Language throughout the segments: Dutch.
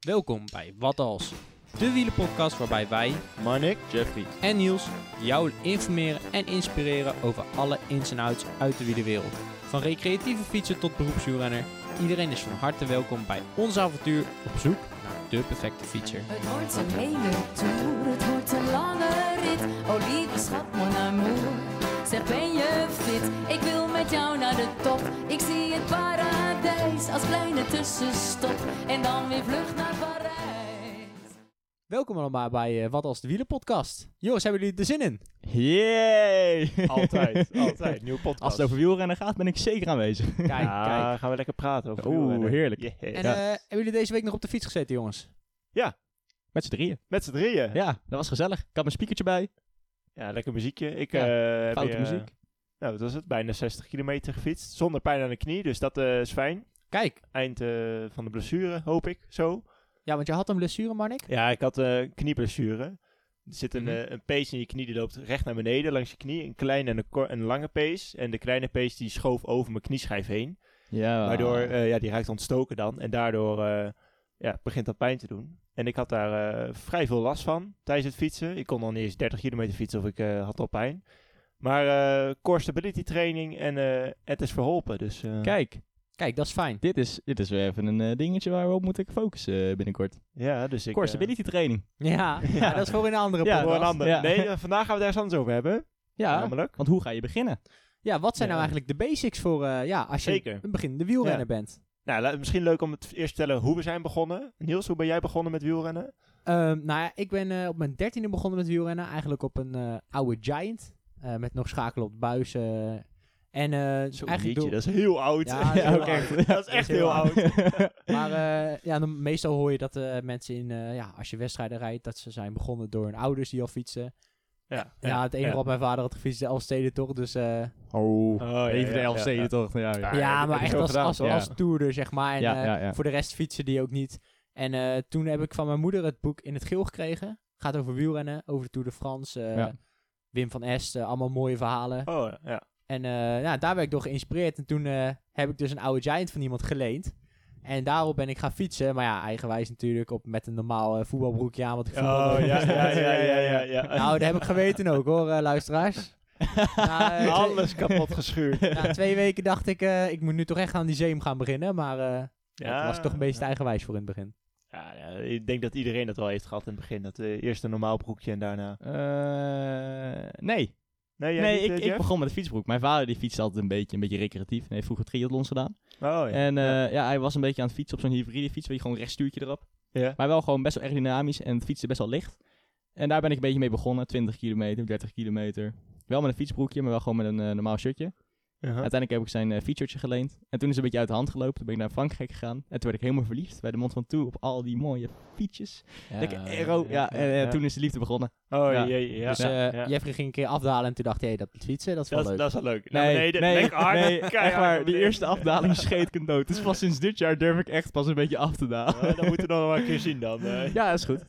Welkom bij Wat Als, de wielenpodcast waarbij wij Marnik, Jeffrey. en Niels jou informeren en inspireren over alle ins en outs uit de wielerwereld. Van recreatieve fietser tot beroepswielrenner, iedereen is van harte welkom bij ons avontuur op zoek naar de perfecte fietser. Het wordt een hele tour, het wordt een lange rit. Oh lieve schat, mon amour. Zeg, ben je fit? Ik wil met jou naar de top. Ik zie het paradijs als kleine tussenstop. En dan weer vlucht naar Parijs. Welkom allemaal bij eh, Wat Als de wielerpodcast. Jongens, hebben jullie er zin in? Yay! altijd, altijd. Nieuwe podcast. Als het over wielrennen gaat, ben ik zeker aanwezig. Kijk, ja, kijk. gaan we lekker praten over Oeh, wielrennen. heerlijk. En Ja. eh, hebben jullie deze week nog op de fiets gezeten, jongens? Met z'n drieën. Met z'n drieën. Ja, dat was gezellig. Ik had mijn speakertje bij. Ja, lekker muziekje. Ik Ja, eh, foute weer, eh, muziek. nou, wat was het? Bijna 60 kilometer gefietst. Zonder pijn aan de knie, dus dat eh, is fijn. Kijk. Eind van de blessure, hoop ik, zo. Ja, want je had een blessure, Marnik? Ja, ik had eh knieblessure. Er zit een, Mhm. een pees in je knie, die loopt recht naar beneden langs je knie. Een kleine en een, een lange pees. En de kleine pees die schoof over mijn knieschijf heen. Ja. Waardoor, ja, die raakt ontstoken dan. En daardoor ja, begint dat pijn te doen. En ik had daar eh, vrij veel last van tijdens het fietsen. Ik kon al niet eens 30 kilometer fietsen of ik eh, had al pijn. Maar eh, core stability training en eh, het is verholpen. Dus eh, Kijk, Kijk, dat is fijn. dit is, dit is weer even een dingetje waar we op moeten focussen binnenkort. ja, dus ik... Core stability training. Ja, ja, dat is voor een andere Ja, voor podcast. een ander. Ja. Nee, vandaag gaan we daar eens anders over hebben. Ja, Namelijk. want hoe ga je beginnen? Ja, wat zijn Ja. nou eigenlijk de basics voor, eh, ja, als je Zeker. een beginnende wielrenner Ja. bent? Nou, misschien leuk om het eerst te vertellen hoe we zijn begonnen. Niels, hoe ben jij begonnen met wielrennen? Ehm, nou ja, ik ben eh, op mijn dertiende begonnen met wielrennen. Eigenlijk op een eh, oude Giant. eh, met nog schakelen op eh, en Zo'n eigenlijk liedje, dat is heel oud. Ja, dat is heel ook oud. echt. Dat is echt heel heel oud. oud. Maar ja, dan, meestal hoor je dat mensen in, ja, als je wedstrijden rijdt, dat ze zijn begonnen door hun ouders die al fietsen. Ja, Ja, het enige wat mijn vader had gefietst is de Elfsteden toch. Dus eh, Oh, Oh, ja, even de ja, Elfsteden ja, toch? Ja, ja. Ja, ja, heb maar echt als, als, Ja. als toerder, zeg maar. En Ja, eh, voor de rest fietsen die ook niet. En eh, toen heb ik van mijn moeder het boek In het Geel gekregen. Gaat over wielrennen, over de Tour de France. Ja. Wim van Est, allemaal mooie verhalen. Oh, ja. En eh, ja, daar werd ik door geïnspireerd. En toen eh, heb ik dus een oude Giant van iemand geleend. En daarop ben ik gaan fietsen. Maar ja, eigenwijs natuurlijk op, met een normaal eh, voetbalbroekje aan. Wat ik. Oh, ja, ja, ja, ja, ja, ja. Nou, dat heb ik geweten ook hoor, eh, luisteraars. Na, eh, Alles kapot geschuurd. na twee weken dacht ik, eh, ik moet nu toch echt aan die zeem gaan beginnen. Maar eh ja, Ja. het was toch een beetje eigenwijs voor in het begin. Ja, ja, ik denk dat iedereen dat wel heeft gehad in het begin. Dat eh, eerst een normaal broekje en daarna... Eh, nee, Nee, jij nee niet, ik, eh, ik begon met de fietsbroek. Mijn vader die fietste altijd een beetje, een beetje recreatief. Hij heeft vroeger triathlons gedaan. Oh, ja. En eh, ja. ja. hij was een beetje aan het fietsen op zo'n hybride fiets, waar je gewoon rechtstuurtje erop. Ja. Maar wel gewoon best wel aerodynamisch en het fietsen best wel licht. En daar ben ik een beetje mee begonnen, 20 kilometer, 30 kilometer. Wel met een fietsbroekje, maar wel gewoon met een eh, normaal shirtje. Uh-huh. Uiteindelijk heb ik zijn uh, featuretje geleend. En toen is het een beetje uit de hand gelopen. Toen ben ik naar Frankrijk gegaan. En toen werd ik helemaal verliefd bij de Mont Ventoux op al die mooie fietsjes. Lekker aero. Ja, ja, en ja. toen is de liefde begonnen. Oh, Ja. ja, ja. dus ja, eh, ja. Jeffrey ging een keer afdalen en toen dacht hij, hey, dat fietsen, dat is wel Dat, leuk. dat is wel leuk. Nee, beneden, nee, lekker hard, nee, keihard echt waar. Die eerste afdaling scheet ik een dood. Dus pas sinds dit jaar durf ik echt pas een beetje af te dalen. Oh, dan moeten we nog wel een keer zien dan. eh. Ja, is goed.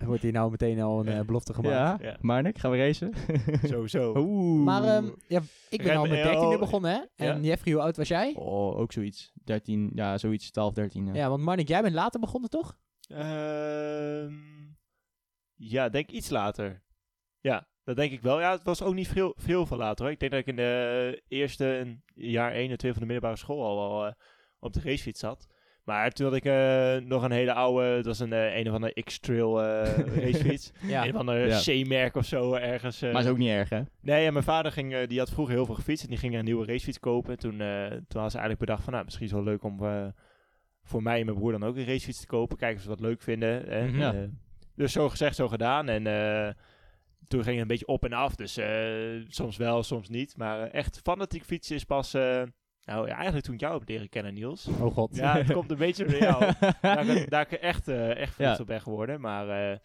Wordt hier nou meteen al een eh, belofte gemaakt. Ja, Ja. Marnik, gaan we racen? Sowieso. Oeh. Maar ehm, ja, ik ben al met eh, 13e oh, begonnen, hè? En ja. Jeffrey, hoe oud was jij? Oh, ook zoiets. 13, ja, zoiets. 12, 13. Ja. Ja, want Marnik, jij bent later begonnen, toch? Ehm, ja, denk iets later. Ja, dat denk ik wel. Ja, het was ook niet veel, veel van later hoor. Ik denk dat ik in de eerste jaar 1 en 2 van de middelbare school al wel eh, op de racefiets zat. Maar toen had ik eh, nog een hele oude, dat was een, eh, een of andere X-Trail eh, racefiets. Ja. Een of andere Ja. C-merk of zo ergens. eh. Maar is ook niet erg, hè? Nee, en mijn vader ging, eh, die had vroeger heel veel gefietst en die ging een nieuwe racefiets kopen. Toen, eh toen had ze eigenlijk bedacht van, nou, misschien is het wel leuk om eh, voor mij en mijn broer dan ook een racefiets te kopen. Kijken of ze dat leuk vinden. hè. Mhm. Ja. Eh, dus zo gezegd, zo gedaan. En eh, toen ging het een beetje op en af. Dus eh, soms wel, soms niet. Maar echt fanatiek fietsen is pas... nou ja, eigenlijk toen ik jou heb leren kennen, Niels. Oh god. Ja, het komt een beetje door jou. daar, ik- daar ik echt, eh, echt verliefd Ja. op ben geworden. Maar eh,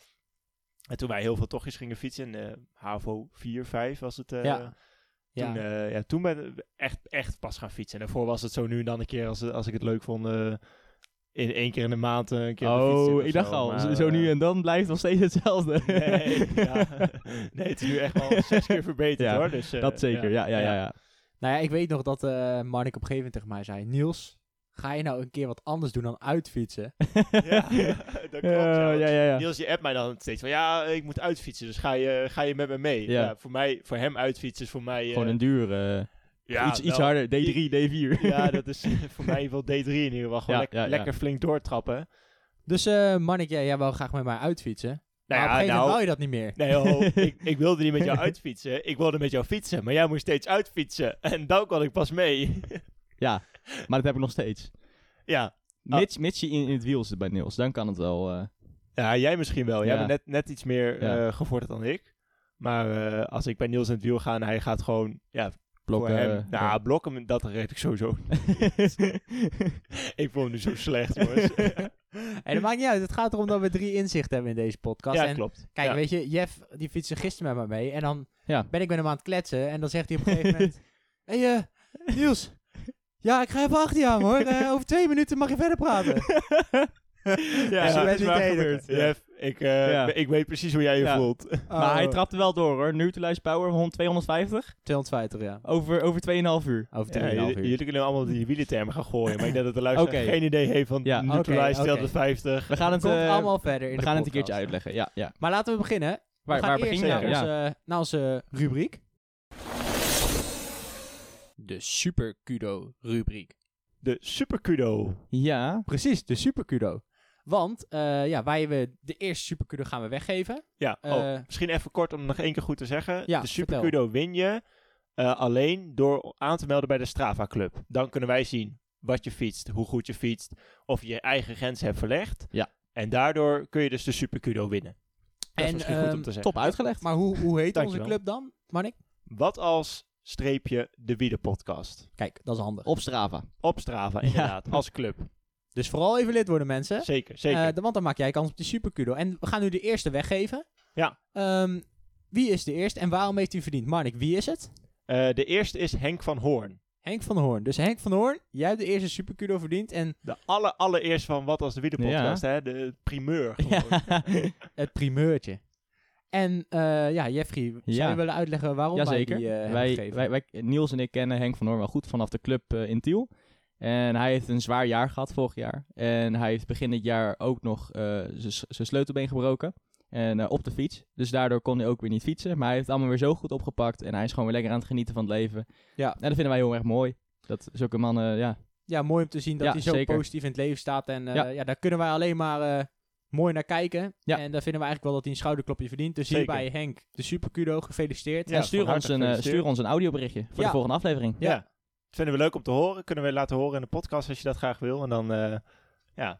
en toen wij heel veel tochtjes gingen fietsen, eh HAVO 4, 5 was het. Ja. Toen, Ja. ja, toen ben ik echt, echt pas gaan fietsen. En daarvoor was het zo nu en dan een keer als, als ik het leuk vond. in één keer in de maand een keer Oh, ik dacht zo. al. Maar, zo- zo nu en dan blijft het nog steeds hetzelfde. Nee, ja. nee, het is nu echt al zes keer verbeterd hoor. Dus, dat zeker, ja, ja, ja. ja. Nou ja, ik weet nog dat eh Marnik op een gegeven moment tegen mij zei... Niels, ga je nou een keer wat anders doen dan uitfietsen? ja, dat klopt. Ja, ja, ja, ja. Niels, je appt mij dan steeds van, ja, ik moet uitfietsen, dus ga je, ga je met me mee? Ja. Ja. voor, mij, voor hem uitfietsen is voor mij... eh, Gewoon een duur, eh, ja, iets, iets wel- harder, D3, D4. Ja, dat is voor mij wel D3 in ieder geval. Gewoon Ja, lek- ja, ja. lekker flink doortrappen. Dus eh Mannik, jij, jij wou graag met mij uitfietsen. Nou maar op ja, een nou, wou je dat niet meer. Nee, ik, ik wilde niet met jou uitfietsen. Ik wilde met jou fietsen, maar jij moest steeds uitfietsen. En dan kon ik pas mee. Ja, maar dat heb ik nog steeds. ja. Mits, mits je in, in het wiel zit bij Niels, dan kan het wel. eh, ja, jij misschien wel. Jij Ja. bent net, net iets meer Ja. eh, gevorderd dan ik. Maar eh, als ik bij Niels in het wiel ga en hij gaat gewoon... Ja, blokken. hem, nou, blokken, dat red ik sowieso. ik voel me nu zo slecht, jongens. En dat maakt niet uit. Het gaat erom dat we drie inzichten hebben in deze podcast. ja, en klopt. kijk, ja. weet je, Jeff die fietste gisteren met mij mee. En dan Ja. ben ik met hem aan het kletsen. En dan zegt hij op een gegeven moment... Hé, hey, eh, Niels. Ja, ik ga even achter je aan, hoor. Eh, over twee minuten mag je verder praten. ja, is is waar niet gebeurd. Jeff, ik, eh, Ja. ik weet precies hoe jij je Ja. voelt. Maar hij Oh, trapte wel door hoor. Neutralize power van 250 250, ja. over, over 2,5 uur. Over Ja, 2,5 jullie, uur. jullie kunnen allemaal die wielentermen gaan gooien. Maar ik denk dat de luisteraar geen idee heeft van Ja. neutralize, Oké, oké. 250. We gaan het, eh, allemaal verder in we de gaan het een keertje uitleggen. Ja, ja. Maar laten we beginnen. Waar, we gaan waar eerst je? naar, Ja. onze, naar onze rubriek. De Super Kudo rubriek. De Super Kudo. ja, Precies, de Super Kudo. Want eh, ja, wij hebben de eerste Super Kudo gaan we weggeven. Ja, Eh, oh, misschien even kort om nog één keer goed te zeggen. Ja, de Super vertel. Kudo win je eh, alleen door aan te melden bij de Strava Club. Dan kunnen wij zien wat je fietst, hoe goed je fietst, of je je eigen grenzen hebt verlegd. Ja. En daardoor kun je dus de Super Kudo winnen. Dat is En, misschien goed om ehm, te zeggen. top uitgelegd. Maar hoe, hoe heet onze club dan, Manik? Wat als streepje de Wieden podcast? Kijk, dat is handig. Op Strava. Op Strava, inderdaad. Als club. Dus vooral even lid worden, mensen. Zeker, zeker. Eh, dan- want dan maak jij kans op de Super Kudo. En we gaan nu de eerste weggeven. Ja. Ehm, wie is de eerste en waarom heeft hij verdiend? Marnik, wie is het? Eh, de eerste is Henk van Hoorn. Henk van Hoorn. Dus Henk van Hoorn, jij hebt de eerste Super Kudo verdiend. En De aller, allereerste van Wat als de Wieden podcast, hè? De primeur. Gewoon. het primeurtje. En eh, ja, Jeffrey, zou Ja. je willen uitleggen waarom wij Jazeker. die eh, wij, gegeven? wij, wij, Niels en ik kennen Henk van Hoorn wel goed vanaf de club in Tiel. En hij heeft een zwaar jaar gehad vorig jaar. En hij heeft begin dit jaar ook nog eh, zijn sleutelbeen gebroken. En eh, op de fiets. Dus daardoor kon hij ook weer niet fietsen. Maar hij heeft het allemaal weer zo goed opgepakt. En hij is gewoon weer lekker aan het genieten van het leven. Ja. En dat vinden wij heel erg mooi. Dat zulke mannen, ja. Ja, mooi om te zien dat Ja, hij zo zeker. positief in het leven staat. En eh, ja. Ja. daar kunnen wij alleen maar eh, mooi naar kijken. Ja. En daar vinden we eigenlijk wel dat hij een schouderklopje verdient. Dus Zeker. hierbij Henk, de Super Kudo, gefeliciteerd. Ja, en stuur ons, een, gefeliciteerd. stuur ons een audioberichtje voor Ja. de volgende aflevering. Ja. Ja. Vinden we leuk om te horen. Kunnen we laten horen in de podcast als je dat graag wil. En dan, eh, ja,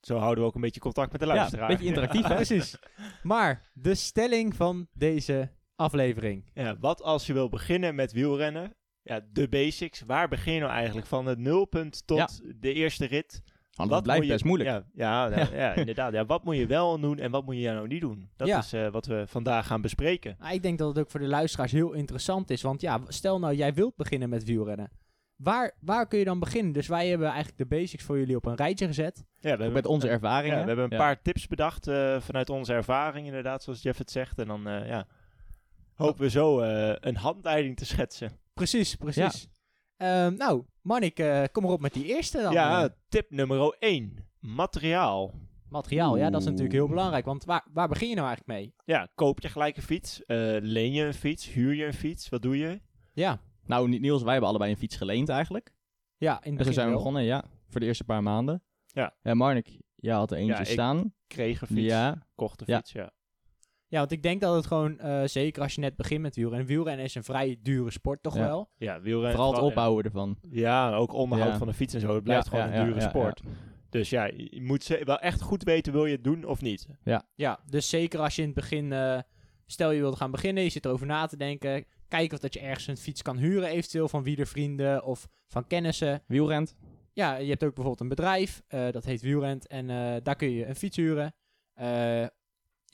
zo houden we ook een beetje contact met de Ja, luisteraar. een beetje interactief, hè? Precies. Maar de stelling van deze aflevering. Ja, wat als je wil beginnen met wielrennen? Ja, de basics. Waar begin je nou eigenlijk? Van het nulpunt tot de eerste rit. Want dat blijft best moeilijk. Ja, ja, nou, ja, inderdaad. Ja, wat moet je wel doen en wat moet je nou niet doen? Dat Ja. is eh, wat we vandaag gaan bespreken. Ik denk dat het ook voor de luisteraars heel interessant is. Want ja, stel nou jij wilt beginnen met wielrennen. Waar, waar kun je dan beginnen? Dus wij hebben eigenlijk de basics voor jullie op een rijtje gezet. Ja, we hebben, Met onze ja, ervaringen. we hebben een Ja. paar tips bedacht eh, vanuit onze ervaring, inderdaad, zoals Jeff het zegt. En dan eh, ja, hopen we zo eh, een handleiding te schetsen. Precies, precies. Ehm, nou, Manik, eh, kom erop met die eerste dan. ja, eh. tip nummer 1. Materiaal. materiaal, ja, dat is natuurlijk heel belangrijk. Want waar, waar begin je nou eigenlijk mee? Ja, koop je gelijk een fiets? Eh, leen je een fiets? Huur je een fiets? Wat doe je? Ja, Nou, Ni- Niels, wij hebben allebei een fiets geleend eigenlijk. ja in het En zo begin zijn we begonnen, ja. Voor de eerste paar maanden. Ja. En Marnik, jij had er eentje Ja, ik- staan. Kreeg een fiets, Ja. kocht een Ja. fiets, ja. Ja, want ik denk dat het gewoon, eh, zeker als je net begint met wielrennen. Wielrennen is een vrij dure sport toch Ja. wel. Ja, wielrennen. Vooral het opbouwen ervan. Ja, ook onderhoud Ja. van de fiets en zo. Het blijft Ja, gewoon ja, een ja, dure ja, sport. Dus ja, je moet ze- wel echt goed weten, wil je het doen of niet? Ja, dus zeker als je in het begin, eh, stel je wilt gaan beginnen, je zit erover na te denken. Kijk of dat je ergens een fiets kan huren, eventueel van wielervrienden of van kennissen. Wielrent. Ja, je hebt ook bijvoorbeeld een bedrijf, eh, dat heet Wielrent. En eh, daar kun je een fiets huren.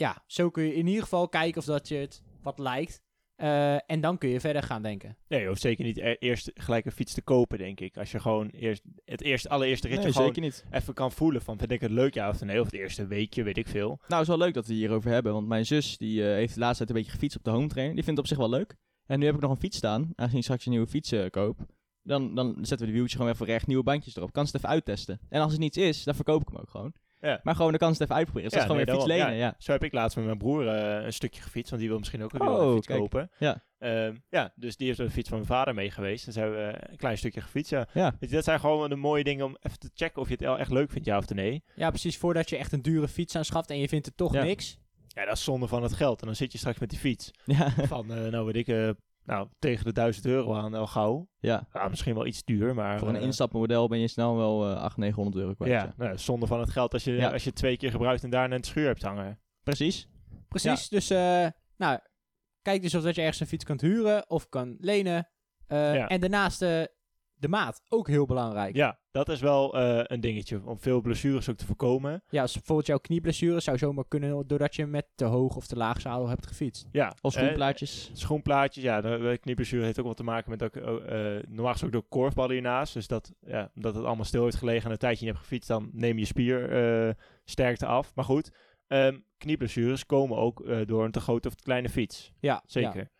Ja, zo kun je in ieder geval kijken of dat je het wat lijkt. Eh, en dan kun je verder gaan denken. Nee, je hoeft zeker niet e- eerst gelijk een fiets te kopen, denk ik. Als je gewoon eerst het eerste, allereerste ritje Nee, gewoon zeker niet. even kan voelen van vind ik het leuk ja of nee. Of het eerste weekje, weet ik veel. Nou, het is wel leuk dat we het hierover hebben. Want mijn zus die, eh, heeft de laatste tijd een beetje gefietst op de home trainer. Die vindt het op zich wel leuk. En nu heb ik nog een fiets staan. Aangezien ik straks een nieuwe fiets eh, koop. dan, dan zetten we de wieltje gewoon even recht, nieuwe bandjes erop. Kan ze het even uittesten. En als het niets is, dan verkoop ik hem ook gewoon. Ja. Maar gewoon, dan kan ze het even uitproberen. Dus Ja, dat is gewoon nee, weer fiets lenen, ja. Zo heb ik laatst met mijn broer eh, een stukje gefietst, want die wil misschien ook een Oh, kijk. kopen. Ja. Ehm, ja, dus die heeft de fiets van mijn vader mee geweest. En zijn we een klein stukje gefietst, ja. Ja. Weet je, dat zijn gewoon de mooie dingen om even te checken of je het echt leuk vindt, ja of nee. Ja, precies. Voordat je echt een dure fiets aanschaft en je vindt het toch Ja. niks. Ja, dat is zonde van het geld. En dan zit je straks met die fiets Ja. van, eh, nou weet ik, eh, nou, tegen de 1000 euro aan al gauw. ja. Ja, misschien wel iets duur, maar... Voor een eh, instapmodel ben je snel wel eh 800, 900 euro kwijt. Ja, nou, zonde van het geld als je, Ja. als je twee keer gebruikt en daarna in het schuur hebt hangen. Precies. Precies. Dus, eh, nou, kijk dus of dat je ergens een fiets kunt huren of kan lenen. Eh, Ja. En daarnaast de maat, ook heel belangrijk. Ja, dat is wel eh, een dingetje om veel blessures ook te voorkomen. Ja, als bijvoorbeeld jouw knieblessure zou zomaar kunnen doordat je met te hoog of te laag zadel hebt gefietst. Ja, Of eh, schoenplaatjes. schoenplaatjes, ja, de, knieblessure heeft ook wat te maken met dat ik, eh, eh, normaal gesproken door korfballen hiernaast. Dus dat, ja, omdat het allemaal stil heeft gelegen en een tijdje niet hebt gefietst, dan neem je spiersterkte af. Maar goed, ehm, knieblessures komen ook eh, door een te grote of te kleine fiets. Ja, Zeker.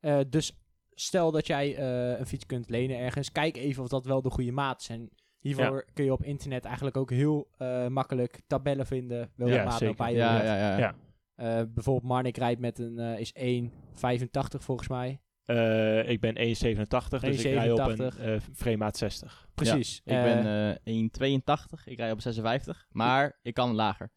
ja. Eh, dus stel dat jij eh, een fiets kunt lenen ergens, kijk even of dat wel de goede maat is. En hiervoor kun je op internet eigenlijk ook heel eh, makkelijk tabellen vinden welke Ja, maat nou bij je Ja, ja, ja. Ja. Eh, bijvoorbeeld Marnik rijdt met een, eh, is 1,85 volgens mij. Eh, ik ben 1,87, dus ik rij op een 1,87. eh frame 60. Precies. Ik ben eh 1,82. Ik rij op 56. Maar ik kan lager.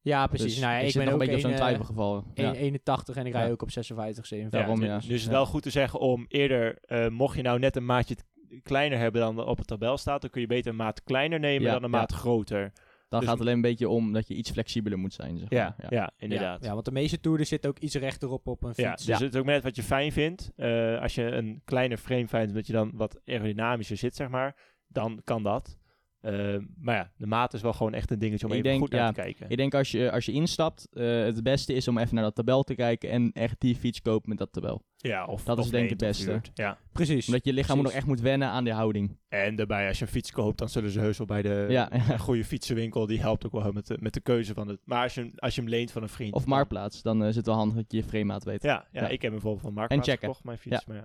ja, precies. Dus nou, ja, ik, ben nog ook een beetje op zo'n een, eh, twijfelgeval. 1,81 en ik rij Ja. ook op 56, 57. Daarom, Ja, ja. du- Dus het is Ja. wel goed te zeggen om eerder, eh, mocht je nou net een maatje kleiner hebben dan er op het tabel staat, dan kun je beter een maat kleiner nemen Ja, dan een ja. maat groter. Dan Dus- gaat het alleen een beetje om dat je iets flexibeler moet zijn. Zeg Ja, maar. ja. inderdaad. Ja, ja, want de meeste toeren zit ook iets rechterop op een Ja, fiets. dus het is ook net wat je fijn vindt. Eh, als je een kleiner frame vindt, dat je dan wat aerodynamischer zit, zeg maar, dan kan dat. Eh, maar ja, de maat is wel gewoon echt een dingetje om Ik even denk, goed naar ja, te kijken. Ik denk als je, als je instapt, eh, het beste is om even naar dat tabel te kijken en echt die fiets kopen met dat tabel. ja, of, dat is denk ik het beste. Ja. Precies. Omdat je lichaam nog echt moet wennen aan die houding. En daarbij, als je een fiets koopt, dan zullen ze heus wel bij de Ja, ja. een goede fietsenwinkel, die helpt ook wel met de, met de keuze van het. Maar als je, hem- als je hem leent van een vriend. Of Marktplaats, dan eh, is het wel handig dat je je framemaat weet. Ja, ja, ik heb bijvoorbeeld van Marktplaats checken. gekocht, mijn fiets. Maar ja,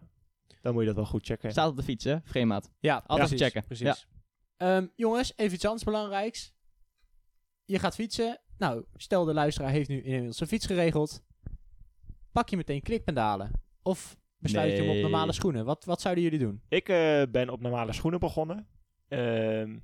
dan moet je dat wel goed checken. Staat op de fiets, hè? Framemaat. Ja, Altijd precies, checken. Precies. Ehm, jongens, even iets anders belangrijks. Je gaat fietsen. Nou, stel de luisteraar heeft nu inmiddels zijn fiets geregeld. Pak je meteen klikpedalen? Of besluit je hem op normale schoenen? Wat, wat zouden jullie doen? Ik eh, ben op normale schoenen begonnen. Ehm,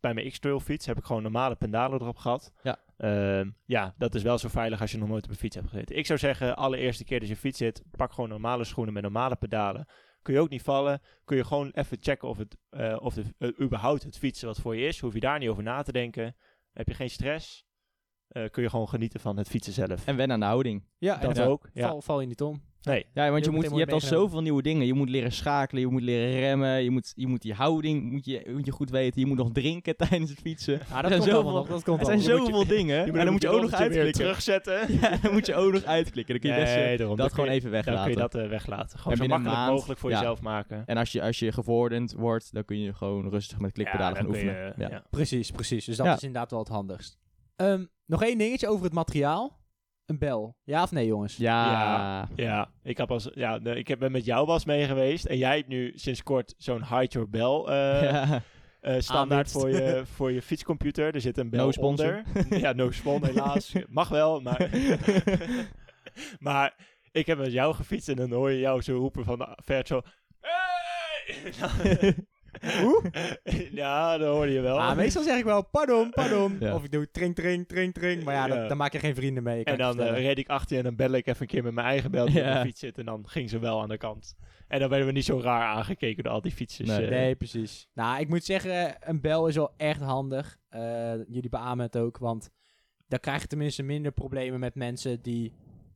bij mijn X-Trail fiets heb ik gewoon normale pendalen erop gehad. Ja. Ehm, ja, dat is wel zo veilig als je nog nooit op een fiets hebt gezeten. Ik zou zeggen, allereerste keer dat je fiets zit, pak gewoon normale schoenen met normale pedalen. Kun je ook niet vallen. Kun je gewoon even checken of het, eh, of het eh, überhaupt het fietsen wat voor je is. Hoef je daar niet over na te denken. Heb je geen stress. Eh, kun je gewoon genieten van het fietsen zelf. En wennen aan de houding. Ja, dat en ook. Ja. val, val je niet om. Nee. Ja, want je, moet, je hebt al zoveel nieuwe dingen. Je moet leren schakelen, je moet leren remmen, je moet, je moet die houding moet je, moet je goed weten. Je moet nog drinken tijdens het fietsen. Ah, Er dat zijn komt allemaal zoveel- nog. Dat komt Er zijn zoveel dingen. en dan moet je ook nog uitklikken. terugzetten. Ja, dan moet je ook nog uitklikken. Dan kun je best eh, daarom. dat Dan gewoon je- even Dan kun weglaten. je dat eh, weglaten. Gewoon En zo makkelijk maand- mogelijk voor ja. jezelf maken. En als je, als je gevorderd wordt, dan kun je gewoon rustig met klikpedalen gaan dan oefenen. Precies, precies. Dus dat is inderdaad wel het handigst. Ehm, nog één dingetje over het materiaal. Een bel. Ja of nee, jongens? Ja. Ja. Ja, ik, heb als, ja ik heb, ben met jou was mee geweest. En jij hebt nu sinds kort zo'n hide your bell eh, Ja. eh, standaard voor je, voor je fietscomputer. Er zit een bel No sponsor. onder. ja, no sponsor helaas. Mag wel, maar... maar ik heb met jou gefietst en dan hoor je jou zo roepen van de vert zo... Hey! Hoe? ja, dat hoorde je wel. Ah, meestal zeg ik wel, pardon, pardon. Ja. Of ik doe tring, tring, tring, tring. Maar ja, dan, maak je geen vrienden mee. En dan vertellen. reed ik achter je en dan belde ik even een keer met mijn eigen bel die op de fiets zit. En dan ging ze wel aan de kant. En dan werden we niet zo raar aangekeken door al die fietsers. Nee. eh. Nee, precies. Nou, ik moet zeggen, een bel is wel echt handig. Jullie beamen het ook, want dan krijg je tenminste minder problemen met mensen die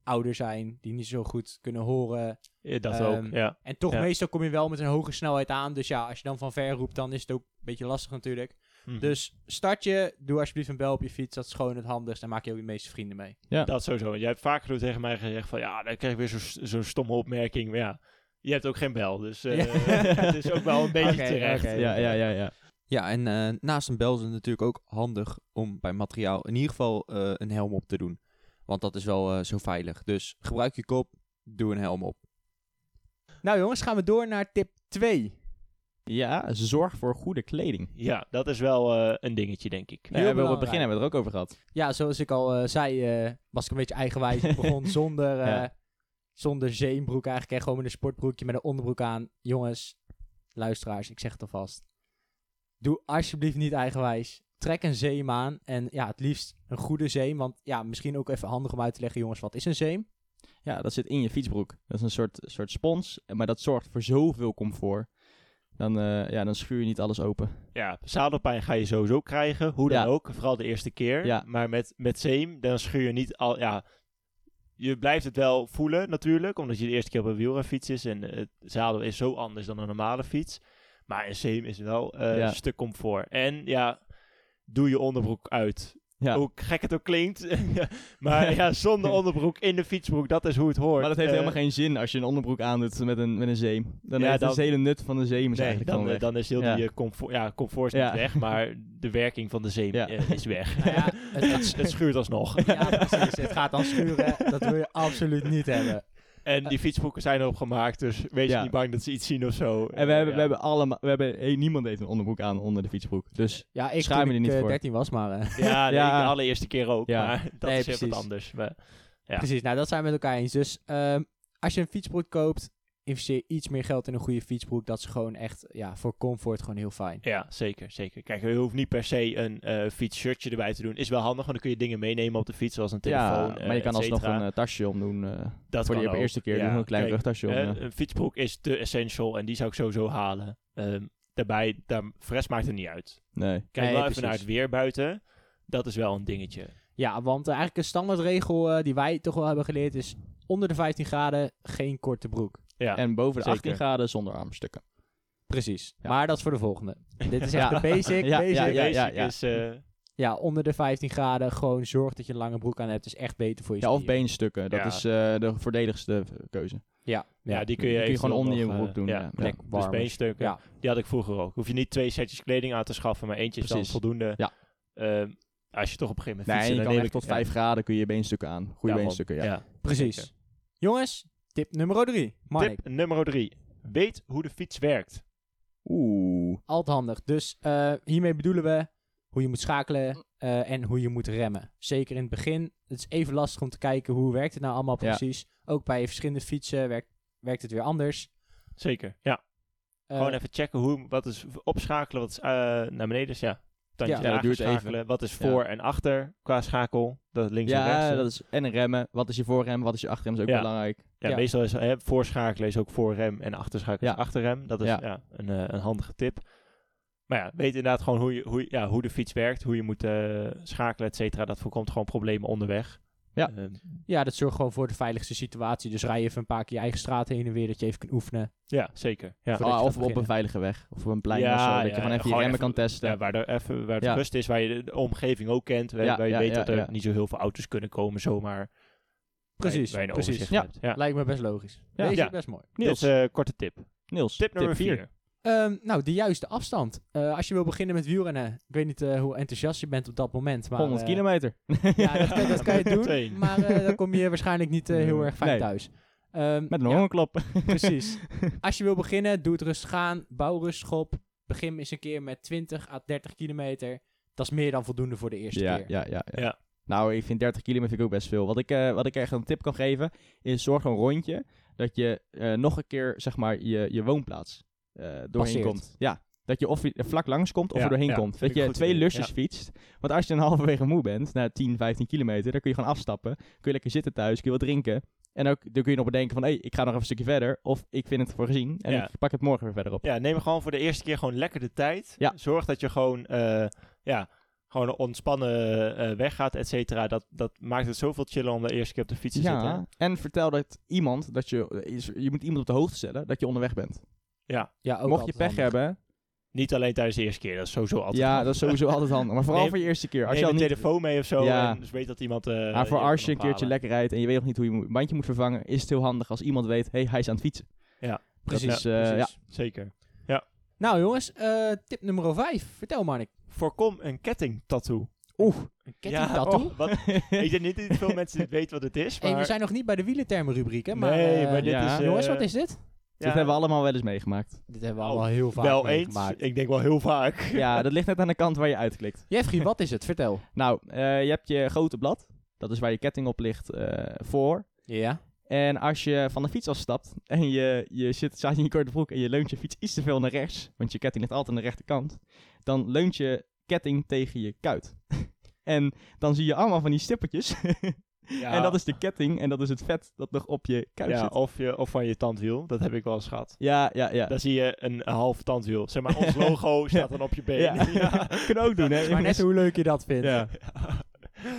ouder zijn, die niet zo goed kunnen horen. Ja, dat Ehm, ook, ja. En toch, Ja. meestal kom je wel met een hoge snelheid aan. Dus ja, als je dan van ver roept, dan is het ook een beetje lastig natuurlijk. Mhm. Dus start je, doe alsjeblieft een bel op je fiets. Dat is gewoon het handigst. En maak je ook de meeste vrienden mee. Dat sowieso. Jij hebt vaker tegen mij gezegd van... Ja, dan krijg ik weer zo'n zo'n stomme opmerking. Maar ja, je hebt ook geen bel. Dus eh, Ja. het is ook wel een beetje terecht. oké. Ja, ja, ja, ja. Ja, en eh, naast een bel is het natuurlijk ook handig om bij materiaal in ieder geval eh, een helm op te doen. Want dat is wel eh, zo veilig. Dus gebruik je kop, doe een helm op. Nou jongens, gaan we door naar tip 2. Ja, zorg voor goede kleding. Ja, dat is wel eh, een dingetje, denk ik. Ja, we hebben we op het begin hebben we het er ook over gehad. Ja, zoals ik al eh, zei, eh, was ik een beetje eigenwijs. Ik begon zonder, eh, Ja. zonder zeembroek eigenlijk. En gewoon met een sportbroekje met een onderbroek aan. Jongens, luisteraars, ik zeg het alvast. Doe alsjeblieft niet eigenwijs. Trek een zeem aan. En ja, het liefst een goede zeem. Want ja, misschien ook even handig om uit te leggen, jongens, wat is een zeem? Ja, dat zit in je fietsbroek. Dat is een soort, soort spons, maar dat zorgt voor zoveel comfort. Dan, eh, ja, dan schuur je niet alles open. Ja, zadelpijn ga je sowieso krijgen, hoe dan Ja. ook. Vooral de eerste keer. Ja. Maar met, met zeem, dan schuur je niet al... Ja, je blijft het wel voelen natuurlijk, omdat je de eerste keer op een wielrenfiets is. En het zadel is zo anders dan een normale fiets. Maar een zeem is wel eh, Ja. een stuk comfort. En ja, doe je onderbroek uit. Ja. Hoe gek het ook klinkt. maar ja, zonder onderbroek in de fietsbroek, dat is hoe het hoort. Maar dat heeft Eh, helemaal geen zin als je een onderbroek aandoet met een, met een zeem. Dan Ja, heeft dan- het hele nut van de zeem is Nee, eigenlijk dan, eh, weg. dan is heel Ja. die eh, comfort, ja, comfort is Ja. niet weg, maar de werking van de zeem Ja. eh, is weg. Nou ja, het, het, het schuurt alsnog. ja, precies. Het gaat dan schuren. Dat wil je absoluut niet hebben. En die fietsbroeken zijn erop gemaakt, dus wees Ja. niet bang dat ze iets zien of zo. En we Eh, hebben, ja. we hebben allemaal, we hebben, hey, niemand heeft een onderbroek aan onder de fietsbroek. Dus Ja, ik Schaam je toen er ik niet eh, voor. 13 was, maar... eh, Ja, de allereerste keer ook, Ja. maar dat Nee, is heel wat precies. anders. Maar, Ja. Precies, nou dat zijn we met elkaar eens. Dus ehm, als je een fietsbroek koopt, investeer iets meer geld in een goede fietsbroek. Dat is gewoon echt, ja, voor comfort gewoon heel fijn. ja, zeker, zeker. Kijk, je hoeft niet per se een eh fietsshirtje erbij te doen. Is wel handig, want dan kun je dingen meenemen op de fiets, zoals een telefoon, ja, maar je kan eh, et alsnog een eh, tasje omdoen. Dat voor kan ook. eerste keer. Ja, Doe een klein kijk, rugtasje om. Een fietsbroek is te essential en die zou ik sowieso halen. Ehm, daarbij, daar, de rest maakt het niet uit. Nee. Kijk Nee, wel even naar het weer buiten. Dat is wel een dingetje. Ja, want eigenlijk een standaardregel die wij toch wel hebben geleerd is... onder de 15 graden geen korte broek. Ja, En boven de zeker. 18 graden zonder armstukken. Precies. Ja. Maar dat is voor de volgende. Dit is echt Ja. de basic. Ja, basic. ja, de ja, basic ja. is... eh, Ja, onder de 15 graden gewoon zorg dat je een lange broek aan hebt. is echt beter voor je Ja, of spieren. beenstukken. Dat Ja. is eh, de voordeligste keuze. Ja, ja, ja. die kun je, Die kun je gewoon onder je broek eh, doen, Ja, ja. Lekker Dus warm. beenstukken. Ja. Die had ik vroeger ook. Hoef je niet twee setjes kleding aan te schaffen, maar eentje is dan Precies. voldoende. Ja. Ehm, als je toch op een gegeven moment Nee, fietsen, je dan kan echt ik- tot ja, 5 graden kun je je beenstukken aan. Goede beenstukken, ja. Precies. Jongens, tip nummer 3. Marnik. Tip nummer drie. Weet hoe de fiets werkt. Oeh. Altijd handig. Dus eh, hiermee bedoelen we hoe je moet schakelen eh, en hoe je moet remmen. Zeker in het begin. Het is even lastig om te kijken hoe werkt het nou allemaal Ja. precies. Ook bij verschillende fietsen werkt, werkt het weer anders. Zeker, ja. Eh, Gewoon even checken hoe, wat is opschakelen, wat is eh, naar beneden. Dus ja, tandje Ja, dat duurt even. Wat is Ja. voor en achter qua schakel. Dat links en rechts. Ja, dat is en een remmen. Wat is je voorrem? Wat is je achterrem? is ook Ja. belangrijk. Ja, Ja. meestal is hè, voorschakelen is ook voorrem en achterschakelen Ja. is achterrem. Dat is ja. Ja. een, eh, een handige tip. Maar ja, weet inderdaad gewoon hoe, je, hoe, ja, hoe de fiets werkt, hoe je moet eh, schakelen, et cetera. Dat voorkomt gewoon problemen onderweg. Ja. Ehm, ja, dat zorgt gewoon voor de veiligste situatie. Dus rij even een paar keer je eigen straat heen en weer dat je even kan oefenen. ja, zeker. Ja. Ah, of op een veilige weg. Of op een plein Ja, of zo. Dat ja, je gewoon even je remmen kan testen. Ja, waar, er even, waar het Ja. rust is, waar je de, omgeving ook kent. Waar, Ja, waar je ja, weet ja, dat er ja. niet zo heel veel auto's kunnen komen zomaar. Precies, Waar je een precies. overzicht Ja. Lijkt me best logisch. Ja. Deze Ja. is best mooi. Niels, een korte tip. Niels, Tip nummer vier. 4. Ehm, nou, de juiste afstand. Eh, als je wil beginnen met wielrennen. Ik weet niet eh, hoe enthousiast je bent op dat moment. Maar, 100 eh, kilometer. Ja, dat kan, dat kan je doen. Maar eh, dan kom je waarschijnlijk niet eh, heel erg fijn Nee. thuis. Ehm, Met een ja, hongerklop. Precies. Als je wil beginnen, doe het rustig aan. Bouw rustig op. Begin eens een keer met 20 à 30 kilometer. Dat is meer dan voldoende voor de eerste ja, keer. ja, ja, ja. Ja. Nou, ik vind 30 kilometer vind ik ook best veel. Wat ik, eh, wat ik echt een tip kan geven, is zorg een rondje dat je eh, nog een keer, zeg maar, je, je woonplaats doorheen Passeert. komt. Ja, dat je of je vlak langs komt of Ja, er doorheen ja, komt. Dat een je twee idee, lusjes ja. fietst. Want als je dan halverwege moe bent, na 10, 15 kilometer, dan kun je gewoon afstappen. Kun je lekker zitten thuis, kun je wat drinken. En ook, dan kun je nog bedenken van, hé, hey, ik ga nog even een stukje verder. Of ik vind het voor gezien en ik pak het morgen weer verder op. Ja, neem gewoon voor de eerste keer gewoon lekker de tijd. Ja. Zorg dat je gewoon, eh, ja, gewoon een ontspannen eh weg gaat, et cetera. Dat, dat maakt het zoveel chiller om de eerste keer op de fiets te Ja, zitten. en vertel dat iemand, dat je, je moet iemand op de hoogte stellen dat je onderweg bent. Ja, Ja, ook Mocht je pech handig. hebben, niet alleen tijdens de eerste keer. Dat is sowieso altijd ja, handig. dat is sowieso altijd handig. Maar vooral Neem- voor je eerste keer. Als Neem je al een niet, telefoon mee of zo. Ja. En dus weet dat iemand... eh, maar voor als je een keertje lekker rijdt en je weet nog niet hoe je een bandje moet vervangen, is het heel handig als iemand weet, hé, hey, hij is aan het fietsen. Precies. Dat is, eh, Precies, zeker. Nou jongens, eh, tip nummer 5. Vertel Marnik. Voorkom een kettingtattoo. Oeh, Een kettingtattoo? oh, wat, ik denk niet dat veel mensen dit weten wat het is, maar... Hey, we zijn nog niet bij de wielentermen rubriek, hè? Maar, nee, eh, maar dit ja. is... jongens, wat is dit? Dit hebben we allemaal wel eens meegemaakt. Dit hebben we Oh, allemaal heel vaak wel eens. Ik denk wel heel vaak. Ja, dat ligt net aan de kant waar je uitklikt. Jeffrey, wat is het? Vertel. Nou, eh, je hebt je grote blad. Dat is waar je ketting op ligt eh, voor. Ja. En als je van de fiets afstapt en je, je zit, staat in je korte broek en je leunt je fiets iets te veel naar rechts, want je ketting ligt altijd aan de rechterkant, dan leunt je ketting tegen je kuit. en dan zie je allemaal van die stippertjes. Ja. En dat is de ketting en dat is het vet dat nog op je kuit ja, zit. of, je, of van je tandwiel. Dat heb ik wel eens gehad. Ja, ja, ja. Dan zie je een, een half tandwiel. Zeg maar, ons logo staat dan op je been. Ja. Ja. Kunnen ook doen, hè? Maar net hoe leuk je dat vindt. Ja.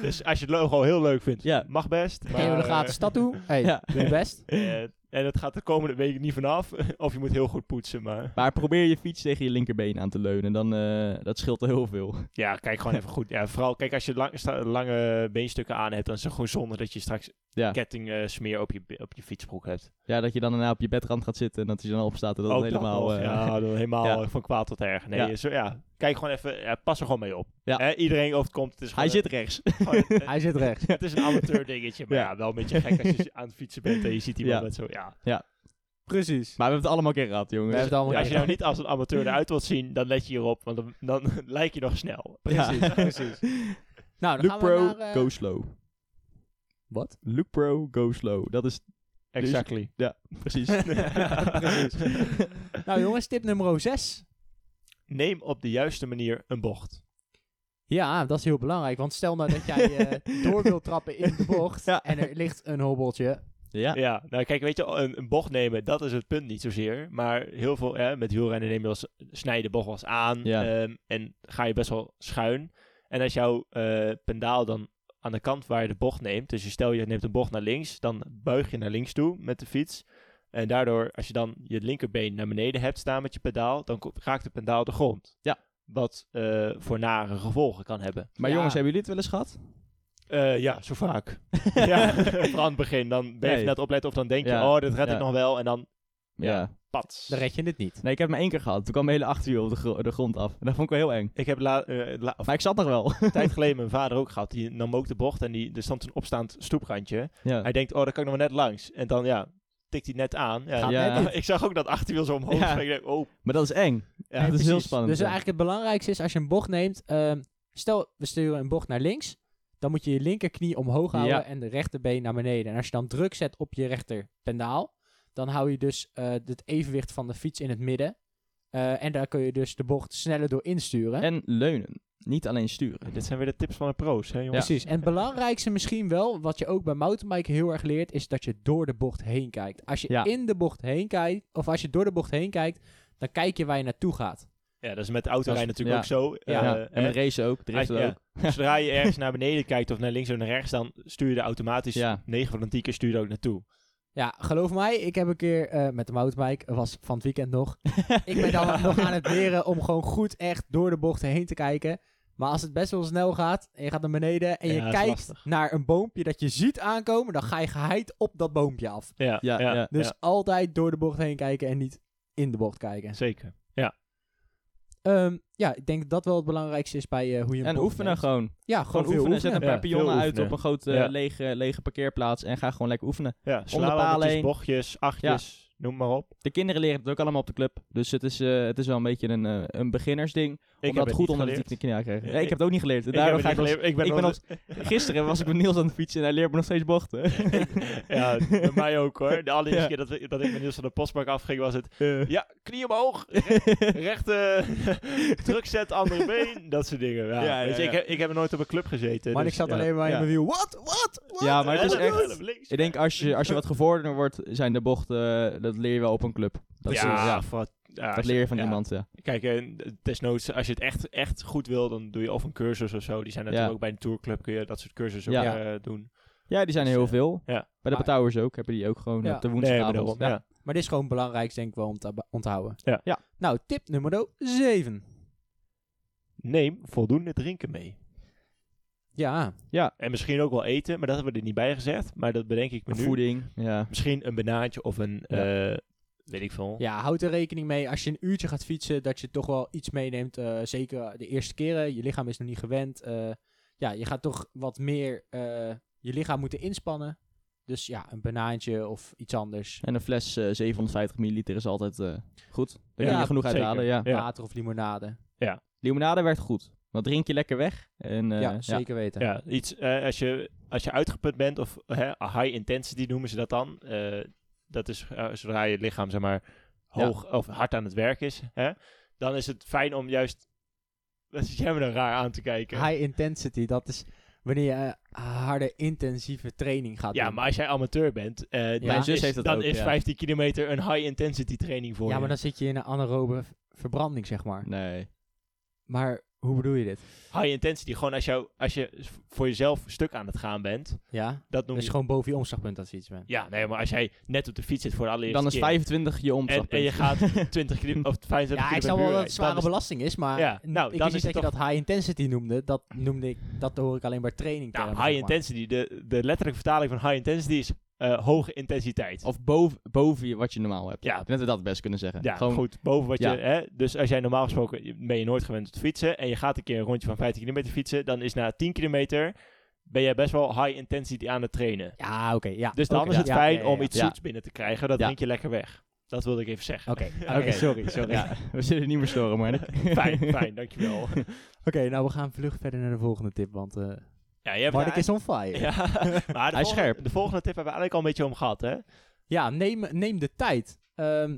Dus als je het logo heel leuk vindt, Ja. mag best. Geef maar, de gratis tattoo? Hey, Ja. doe je best. eh, eh, en dat gaat de komende week niet vanaf. of je moet heel goed poetsen. Maar Maar probeer je fiets tegen je linkerbeen aan te leunen, dan uh, dat scheelt heel veel. ja, kijk gewoon even goed. Ja, vooral, kijk, als je lang, lange beenstukken aan hebt, dan is het gewoon zonde dat je straks Ja. ketting eh, smeer op je, op je fietsbroek hebt. Ja, dat je dan daarna op je bedrand gaat zitten en dat hij dan opstaat en dat Ook dat helemaal... nog, eh, ja, dan helemaal ja. van kwaad tot erg. Nee, Ja. Zo, ja, kijk gewoon even, ja, pas er gewoon mee op. Ja. Hè, iedereen overkomt. Het is hij gewoon zit rechts. gewoon Hij zit rechts. Het is een amateur dingetje, maar ja. Ja. wel een beetje gek als je aan het fietsen bent en je ziet iemand Ja. met zo, ja. Precies. Maar we hebben het allemaal een keer gehad, jongens. We hebben het allemaal als je nou niet als een amateur eruit wilt zien, dan let je hierop, want dan, dan lijk je nog snel. Precies, Ja. precies. Nou, dan Look gaan we pro, naar... eh, go slow. Wat? Look pro, go slow. Dat is Exactly. precies. Precies. Nou jongens, tip nummer 6. Neem op de juiste manier een bocht. Ja, dat is heel belangrijk. Want stel nou dat jij eh, door wilt trappen in de bocht Ja. en er ligt een hobbeltje. Ja. Ja, nou kijk, weet je, een, een bocht nemen, dat is het punt niet zozeer. Maar heel veel, hè, met wielrennen neem je wel eens, snij je de bocht wel eens aan Ja. ehm, en ga je best wel schuin. En als jouw eh, pendaal dan aan de kant waar je de bocht neemt, dus je stel je neemt een bocht naar links, dan buig je naar links toe met de fiets. En daardoor, als je dan je linkerbeen naar beneden hebt staan met je pedaal, dan raakt de pedaal de grond. Ja. Wat eh, voor nare gevolgen kan hebben. Maar Ja. jongens, hebben jullie het wel eens gehad? Eh, ja, zo vaak. ja, vooral aan het begin. Dan ben je Nee. net opletten of dan denk je, Ja. oh, dit red Ja. ik nog wel. En dan, Ja. Ja. pats. Dan red je het niet. Nee, ik heb het maar één keer gehad. Toen kwam mijn hele achterwiel op de, de grond af. En dat vond ik wel heel eng. Ik heb la, eh, la- Maar ik zat nog wel. een tijd geleden mijn vader ook gehad. Die nam ook de bocht en die, er stond een opstaand stoeprandje. ja. Hij denkt, oh, daar kan ik nog maar net langs. En dan, ja, tikt hij net aan. Ja, Ja. net. Ik zag ook dat achterwiel zo omhoog. Ja. springen. Ik denk, oh, Maar dat is eng. ja, dat is heel spannend. Dus ja. eigenlijk het belangrijkste is als je een bocht neemt. ehm, stel, we sturen een bocht naar links. Dan moet je je linkerknie omhoog houden Ja. en de rechterbeen naar beneden. En als je dan druk zet op je rechterpendaal, dan hou je dus eh, het evenwicht van de fiets in het midden. Eh, en daar kun je dus de bocht sneller door insturen. En leunen. Niet alleen sturen. dit zijn weer de tips van de pro's, hè jongens. Precies. En het belangrijkste misschien wel, wat je ook bij mountainbiken heel erg leert, is dat je door de bocht heen kijkt. Als je Ja. in de bocht heen kijkt, of als je door de bocht heen kijkt, dan kijk je waar je naartoe gaat. Ja, dat is met de autorijden natuurlijk ja. ook zo. Ja. Eh, Ja. En met hè, racen ook. Driften ja. ook. Zodra je ergens naar beneden kijkt of naar links of naar rechts, dan stuur je er automatisch Ja. 9 van de 10 keer stuur je er ook naartoe. Ja, geloof mij, ik heb een keer eh, met de mountainbike, was van het weekend nog, ik ben dan nog aan het leren om gewoon goed echt door de bocht heen te kijken. Maar als het best wel snel gaat en je gaat naar beneden en Ja, je kijkt lastig. naar een boompje dat je ziet aankomen, dan ga je geheid op dat boompje af. Ja, Ja, ja. Dus ja, altijd door de bocht heen kijken en niet in de bocht kijken. zeker. Ehm, ja, ik denk dat dat wel het belangrijkste is bij eh, hoe je een En oefenen neemt. gewoon. Ja, Gewoon oefenen. oefenen. Zet een Ja, paar pionnen uit op een grote Ja. lege, lege parkeerplaats. En ga gewoon lekker oefenen. Ja, slalommetjes, bochtjes, achtjes, noem maar op. De kinderen leren het ook allemaal op de club. Dus het is, eh, het is wel een beetje een, eh, een beginnersding. Ik om dat het goed onder de knie te krijgen. Ja, ik ik- heb het ook niet geleerd. Ik heb ga ik geleerd. Ik ben ik ben Gisteren was ik met Niels aan het fietsen en hij leert me nog steeds bochten. Ja, bij mij ook hoor. De allereerste Ja. keer dat, we- dat ik met Niels van de postbak afging was het... Eh. Ja, knie omhoog, re- rechte druk zet, andere been, dat soort dingen. Ja, Ja, ja, ja. Ik, heb, ik heb nooit op een club gezeten. Maar dus, ik zat ja. alleen maar in Ja. mijn wiel. Wat? Wat? Ja, maar het is Ja, echt... Ik denk als je, als je wat gevorderder wordt, zijn de bochten, eh, dat leer je wel op een club. Dat, is- ja, ja, ja, dat leer je van ja. iemand, ja. Kijk, eh, desnoods, als je het echt, echt goed wil, dan doe je of een cursus of zo. Die zijn natuurlijk Ja. ook bij een tourclub, kun je dat soort cursussen Ja. ook eh, doen. Ja, die zijn er Dus, heel eh, veel. ja. Bij de Betouwers ook, hebben die ook gewoon Ja. op de Nee, woensdagavond. maar ja. Maar dit is gewoon het belangrijkste denk ik wel om te onthouden. Ja. Ja. Nou, tip nummer 7. Neem voldoende drinken mee. Ja, En misschien ook wel eten, maar dat hebben we er niet bij gezegd. Maar dat bedenk ik me nu. Voeding, ja. Misschien een banaantje of een, Ja. eh, weet ik veel. ja, houd er rekening mee als je een uurtje gaat fietsen, dat je toch wel iets meeneemt. eh, zeker de eerste keren. Je lichaam is nog niet gewend. eh, ja, je gaat toch wat meer eh, je lichaam moeten inspannen. Dus ja, een banaantje of iets anders. En een fles eh, 750 milliliter is altijd eh, goed. Daar kun Ja, je genoeg zeker. uithalen, ja. Ja. Water of limonade. Limonade werkt goed. Dan drink je lekker weg. En, eh, ja, zeker weten. Ja, iets, eh, als, je, als je uitgeput bent, of hè, high intensity noemen ze dat dan. Dat is eh, zodra je lichaam zeg maar hoog of hard aan het werk is. Hè, dan is het fijn om juist... Wat zit jij me dan raar aan te kijken? High intensity, dat is wanneer je eh, harde, intensieve training gaat ja, doen. maar als jij amateur bent, eh, dan, Mijn zus is, heeft dat dan ook, is ja. 15 kilometer een high intensity training voor ja, je. maar dan zit je in een anaerobe verbranding, zeg maar. Nee. Maar hoe bedoel je dit? High intensity, gewoon als, jou, als je voor jezelf stuk aan het gaan bent, Ja, dat noem dus je... gewoon boven je omslagpunt als je iets bent. Ja, nee, maar als jij net op de fiets zit voor de allereerste Dan is keer... 25 je omslagpunt. en je gaat 20 kilo, of 25 Ja, ik snap wel per uur dat het zware is- belasting is, maar Ja, nou, ik dan wist is niet dat het je dat high intensity noemde. Dat noemde ik, dat hoor ik alleen bij training. Nou, termen, high zeg maar. intensity, de, de letterlijke vertaling van high intensity is eh, hoge intensiteit. Of boven, boven je, wat je normaal hebt. Ja. Ik denk dat we dat best kunnen zeggen. ja, Gewoon, goed, boven wat Ja. je... Hè, dus als jij normaal gesproken, ben je nooit gewend om te fietsen en je gaat een keer een rondje van 15 kilometer fietsen, dan is na 10 kilometer ben jij best wel high intensity aan het trainen. Ja, oké. ja. Dus dan is het ja, fijn ja, ja, om iets Ja. zoets binnen te krijgen, dat Ja. drink je lekker weg. Dat wilde ik even zeggen. Oké, sorry, sorry. Ja, we zullen niet meer storen, maar... fijn, fijn, dankjewel. Oké, nou we gaan vlug verder naar de volgende tip, want eh Ja, je hebt Marnik is on fire. Ja, maar de Hij is volgende, scherp. De volgende tip hebben we eigenlijk al een beetje om gehad, hè? Ja, neem, neem de tijd. Ehm,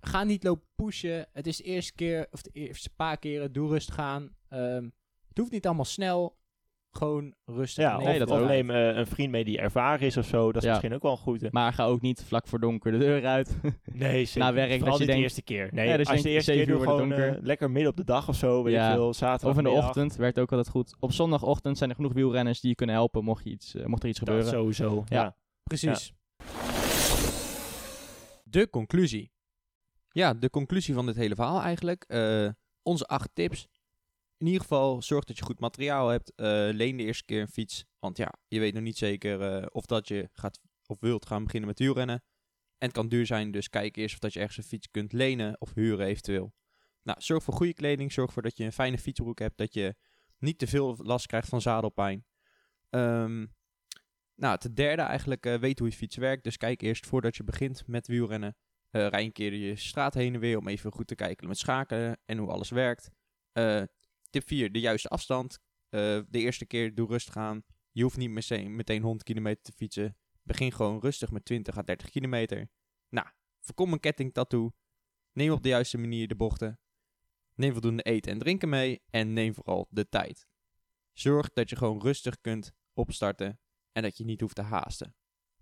ga niet lopen pushen. Het is de eerste keer, of de eerste paar keren, doe rustig aan. Ehm, het hoeft niet allemaal snel. Gewoon rustig. Ja, nee, dat of ook. neem eh, een vriend mee die ervaren is of zo. Dat is Ja. misschien ook wel een goede. Maar ga ook niet vlak voor donker de deur uit. Nee, zeker. Na werk, Vooral dat je niet de denkt- eerste keer. Nee, Ja, dus als je de eerste keer doe gewoon eh, lekker midden op de dag of zo. Weet Ja. je veel, zaterdag. of in de ochtend werkt ook altijd goed. Op zondagochtend zijn er genoeg wielrenners die je kunnen helpen mocht, je iets, eh, mocht er iets Dat gebeuren. sowieso, ja. Ja. Precies. De conclusie. Ja, de conclusie van dit hele verhaal eigenlijk. eh, onze acht tips. In ieder geval, zorg dat je goed materiaal hebt. eh, leen de eerste keer een fiets. Want ja, je weet nog niet zeker eh, of dat je gaat of wilt gaan beginnen met wielrennen. En het kan duur zijn, dus kijk eerst of dat je ergens een fiets kunt lenen of huren eventueel. Nou, zorg voor goede kleding. Zorg voor dat je een fijne fietsbroek hebt. Dat je niet te veel last krijgt van zadelpijn. Ehm, nou, ten derde eigenlijk, eh, weet hoe je fiets werkt. Dus kijk eerst voordat je begint met wielrennen. Eh rij een keer je straat heen en weer om even goed te kijken met schakelen en hoe alles werkt. Eh, tip 4, de juiste afstand. Eh, de eerste keer doe rustig aan. Je hoeft niet meteen, meteen 100 kilometer te fietsen. Begin gewoon rustig met 20 à 30 kilometer. Nou, voorkom een kettingtattoo. Neem op de juiste manier de bochten. Neem voldoende eten en drinken mee. En neem vooral de tijd. Zorg dat je gewoon rustig kunt opstarten. En dat je niet hoeft te haasten.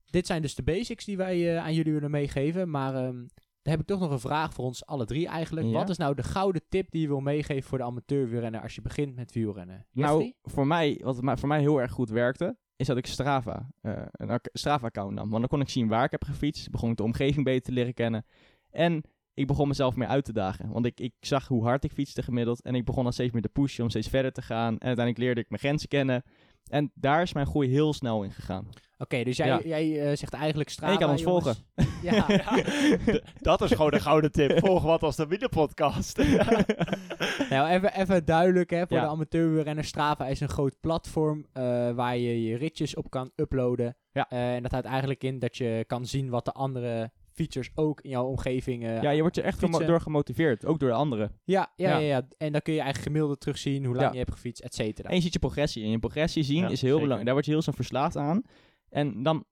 Dit zijn dus de basics die wij eh, aan jullie willen meegeven. Maar ehm, dan heb ik toch nog een vraag voor ons alle drie eigenlijk. Ja. Wat is nou de gouden tip die je wil meegeven voor de amateur wielrenner als je begint met wielrennen? Nou, voor mij, wat voor mij heel erg goed werkte, is dat ik Strava, eh, een ac- Strava-account nam. Want dan kon ik zien waar ik heb gefietst, begon ik de omgeving beter te leren kennen. En ik begon mezelf meer uit te dagen. Want ik, ik zag hoe hard ik fietste gemiddeld. En ik begon dan steeds meer te pushen om steeds verder te gaan. En uiteindelijk leerde ik mijn grenzen kennen. En daar is mijn groei heel snel in gegaan. Oké, dus jij, Ja. jij eh, zegt eigenlijk Strava, En je kan ons jongens. ja. Dat is gewoon de gouden tip. Volg wat als de wielerpodcast. nou, even, even duidelijk hè, voor Ja. de amateurwielrenner. Strava is een groot platform eh, waar je je ritjes op kan uploaden. Ja. Eh, en dat houdt eigenlijk in dat je kan zien wat de andere fietsers ook in jouw omgeving eh, Ja, je wordt er echt gemo- door gemotiveerd. Ook door de anderen. Ja, ja, ja. Ja. ja, En dan kun je eigenlijk gemiddeld terugzien hoe lang Ja. je hebt gefietst, et cetera. En je ziet je progressie. En je progressie zien Ja, is heel zeker. belangrijk. Daar word je heel snel verslaafd aan. En dan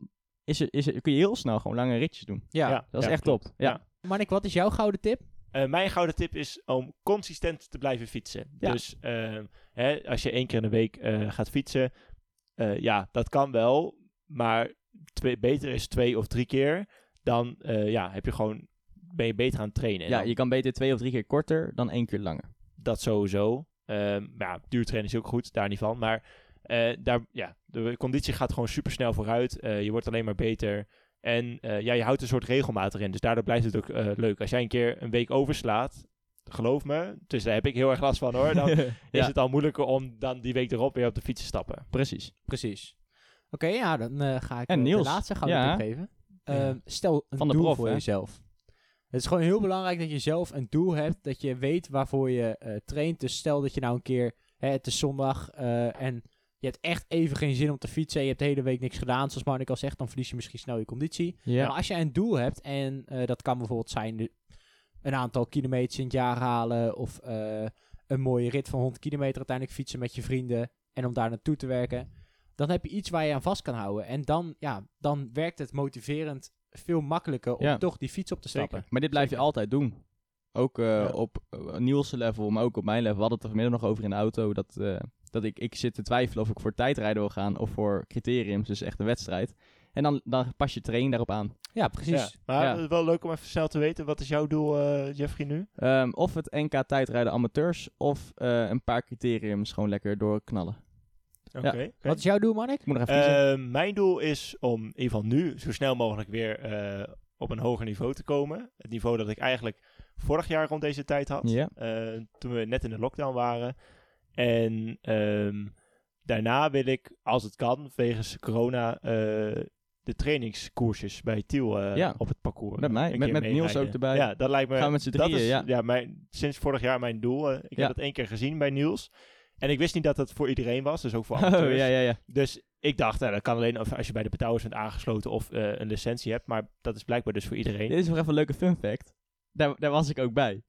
is er, is er, kun je heel snel gewoon lange ritjes doen. Ja. Ja. Dat is echt top. Ja. Ja. Manik, wat is jouw gouden tip? Eh, mijn gouden tip is om consistent te blijven fietsen. Ja. Dus ehm, hè, als je één keer in de week eh, gaat fietsen, eh, ja, dat kan wel. Maar twee, beter is twee of drie keer. Dan eh, ja, heb je gewoon, ben je beter aan het trainen. En Ja, dan- je kan beter twee of drie keer korter dan één keer langer. Dat sowieso. Ehm maar ja, duurtrainen is ook goed, daar niet van. Maar eh, daar, ja, de conditie gaat gewoon super snel vooruit. Eh, je wordt alleen maar beter. En eh, ja, je houdt een soort regelmaat erin. Dus daardoor blijft het ook eh, leuk. Als jij een keer een week overslaat, geloof me, dus daar heb ik heel erg last van hoor. Dan is het al moeilijker om dan die week erop weer op de fiets te stappen. Precies. Precies. Oké, ja, dan eh, ga ik En Niels. de laatste gouden Ja. tip geven. Ehm, stel een Van doel prof, voor hè? jezelf. Het is gewoon heel belangrijk dat je zelf een doel hebt, dat je weet waarvoor je eh, traint. Dus stel dat je nou een keer, hè, het is zondag eh, en je hebt echt even geen zin om te fietsen. Je hebt de hele week niks gedaan, zoals Marnik al zegt. Dan verlies je misschien snel je conditie. Ja. Maar als je een doel hebt, en eh, dat kan bijvoorbeeld zijn een aantal kilometers in het jaar halen, of eh, een mooie rit van 100 kilometer uiteindelijk fietsen met je vrienden, en om daar naartoe te werken, dan heb je iets waar je aan vast kan houden. En dan, ja, dan werkt het motiverend veel makkelijker om Ja. toch die fiets op te Zeker. stappen. Maar dit blijf je altijd doen. Ook eh, Ja. op Niels' level, maar ook op mijn level. We hadden het er vanmiddag nog over in de auto. Dat, dat ik, ik zit te twijfelen of ik voor tijdrijden wil gaan of voor criteriums. Dus echt een wedstrijd. En dan, dan pas je training daarop aan. Ja, precies. Ja, maar Ja. het is wel leuk om even snel te weten. Wat is jouw doel, eh, Jeffrey, nu? Ehm, of het NK tijdrijden amateurs of eh, een paar criteriums gewoon lekker doorknallen. Oké. oké. Wat is jouw doel, Marnik? Ik moet nog even. Eh, mijn doel is om in ieder geval nu zo snel mogelijk weer eh, op een hoger niveau te komen. Het niveau dat ik eigenlijk vorig jaar rond deze tijd had. Ja. eh, toen we net in de lockdown waren. En ehm, daarna wil ik, als het kan, wegens corona, eh, de trainingskoersjes bij Tiel eh, Ja. op het parcours. Met mij, met- Niels ook erbij. Ja, dat lijkt me... Gaan we met z'n dat drieën, is, ja. mijn, sinds vorig jaar mijn doel. eh, ik Ja. heb het één keer gezien bij Niels. En ik wist niet dat het voor iedereen was, dus ook voor Oh, amateurs. ja, ja, ja. Dus ik dacht, nou, dat kan alleen als je bij de betouwers bent aangesloten of een licentie hebt. Maar dat is blijkbaar dus voor iedereen. Dit is nog even een leuke fun fact. Daar, daar was ik ook bij.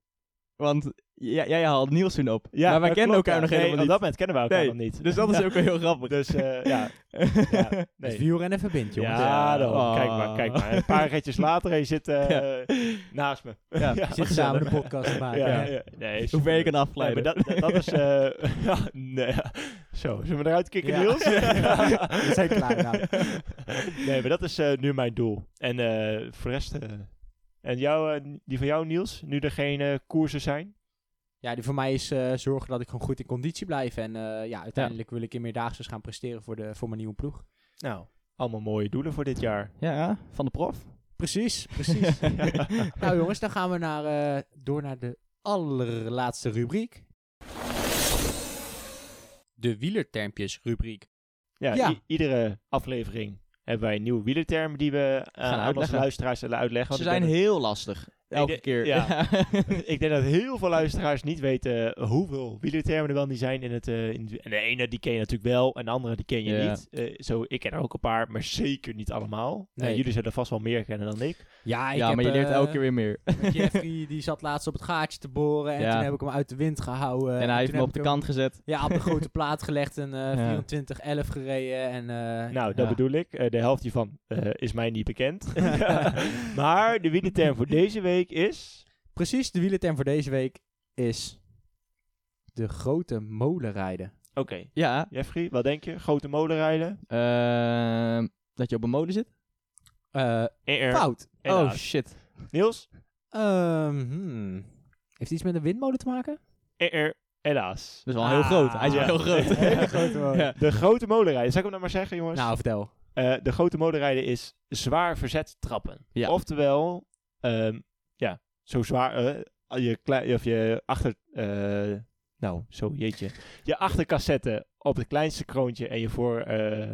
Want jij, jij haalde Niels toen op. maar wij klopt, elkaar ja. nog Nee, helemaal Op dat moment kennen we elkaar Nee, nog niet. Dus dat is Ja. ook wel heel grappig. Dus eh, ja, ja, Het nee. wielrennen verbindt, jongens. Ja, daarom. Oh. kijk maar, kijk maar. Een paar ritjes later en je zit eh, Ja. naast me. Ja, Ja, Je zit samen een podcast te maken. Ja, Ja. ja. Nee, Hoe je kan Nee, afglijden. maar dat, dat, dat is... eh, ja, nee, ja. Zo, zullen we eruit kicken, Ja. Niels? We zijn klaar, nou. nee, maar dat is eh, nu mijn doel. En eh, voor de rest... eh, en jou, die van jou, Niels? Nu er geen eh, koersen zijn? Ja, die voor mij is eh, zorgen dat ik gewoon goed in conditie blijf. En eh, ja, uiteindelijk wil ik in meerdaagse gaan presteren voor, de, voor mijn nieuwe ploeg. Nou, allemaal mooie doelen voor dit jaar. Ja, van de prof. Precies, precies. nou jongens, dan gaan we naar, eh, door naar de allerlaatste rubriek. De wielertermpjes rubriek. Ja, iedere aflevering hebben wij een nieuwe wielerterm die we eh, aan onze uitleggen. luisteraars zullen uitleggen. Ze zijn heel lastig. Elke denk- keer. ja. ik denk dat heel veel luisteraars niet weten hoeveel wielertermen er wel niet zijn in het... eh, in en de ene die ken je natuurlijk wel en de andere die ken je Ja. niet. Eh, zo, ik ken er ook een paar, maar zeker niet allemaal. Nee. Eh, jullie zullen vast wel meer kennen dan ik. Ja, ik ja, heb, maar je leert elke keer weer meer. Jeffrey die zat laatst op het gaatje te boren en Ja. toen heb ik hem uit de wind gehouden. en hij heeft me op de hem- kant gezet. Ja, op de grote plaat gelegd en eh Ja. 24-11 gereden. En, eh, Nou, dat Ja. bedoel ik. De helft hiervan eh, is mij niet bekend. maar de wielerterm voor deze week is... Precies, de wielerterm voor deze week is de grote molen rijden. Oké, Ja, Jeffrey, wat denk je? Grote molen rijden? ehm, dat je op een molen zit. Eh, Er, fout. Oh helaas. shit. Niels? Ehm, hmm. Heeft het iets met een windmolen te maken? Er, helaas. Dat is wel heel groot. Hij is wel heel groot. Hele grote molen. Ja. De grote molenrijden. Zal ik hem nou maar zeggen, jongens? Nou, vertel. Eh, de grote molenrijden is zwaar verzet trappen. Ja. Oftewel, ehm, zo zwaar... eh, je, klei- of je achter... eh, nou, zo, jeetje. Je achtercassette op het kleinste kroontje en je voor... eh,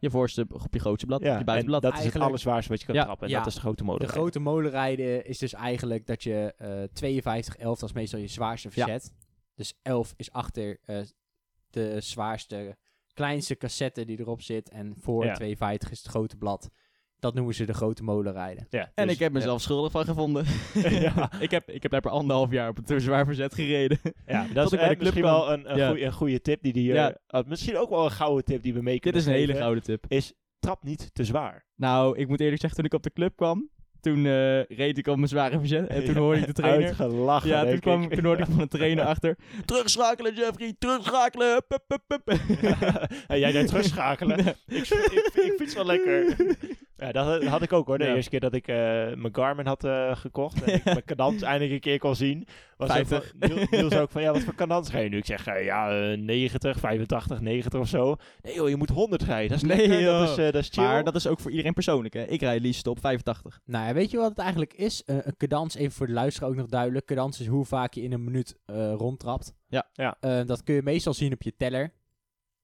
Je voorste op je grootste blad, ja, op je buitenblad. en dat is het allerzwaarste wat je kan Ja. trappen. En Ja. dat is de grote De molenrijden. grote molenrijden is dus eigenlijk dat je eh 52, 11, dat is meestal je zwaarste Ja. verzet. Dus 11 is achter eh, de zwaarste, kleinste cassette die erop zit. En voor Ja. 52 is het grote blad. Dat noemen ze de grote molenrijden. Ja, En dus- ik heb mezelf schuldig van gevonden. Ja. ik, heb, ik heb daar per anderhalf jaar op een te zwaar verzet gereden. Ja, Tot dat is club misschien wel een, een, Ja. goeie- een goede tip die die... eh, Ja. ah, misschien ook wel een gouden tip die we mee Dit kunnen is een hele gouden tip. Is trap niet te zwaar. Nou, ik moet eerlijk zeggen, toen ik op de club kwam, toen eh, reed ik op mijn zware verzet. En toen hoorde ik de trainer. Uitgelachen, Ja, toen, kwam, ik. toen hoorde ik van de trainer achter. Terugschakelen, Jeffrey, terugschakelen. Pup, pup, pup. en jij deed terugschakelen. ik, ik, ik fiets wel lekker. Ja, dat had ik ook hoor. De Ja. eerste keer dat ik eh, mijn Garmin had eh, gekocht en ik mijn cadans eindelijk een keer kon zien. Was ook 50. van- Niels, ook van, ja, wat voor cadans ga je nu? Ik zeg, ja, eh, 90, 85, 90 of zo. Nee joh, je moet 100 rijden. Dat is Nee, lekker, dat is, dat is chill. Maar dat is ook voor iedereen persoonlijk, hè. Ik rijd liefst op 85. Nou weet je wat het eigenlijk is? Eh, een cadans, even voor de luisteraar ook nog duidelijk. Cadans is hoe vaak je in een minuut eh, rondtrapt. Ja. Ja. Eh, dat kun je meestal zien op je teller.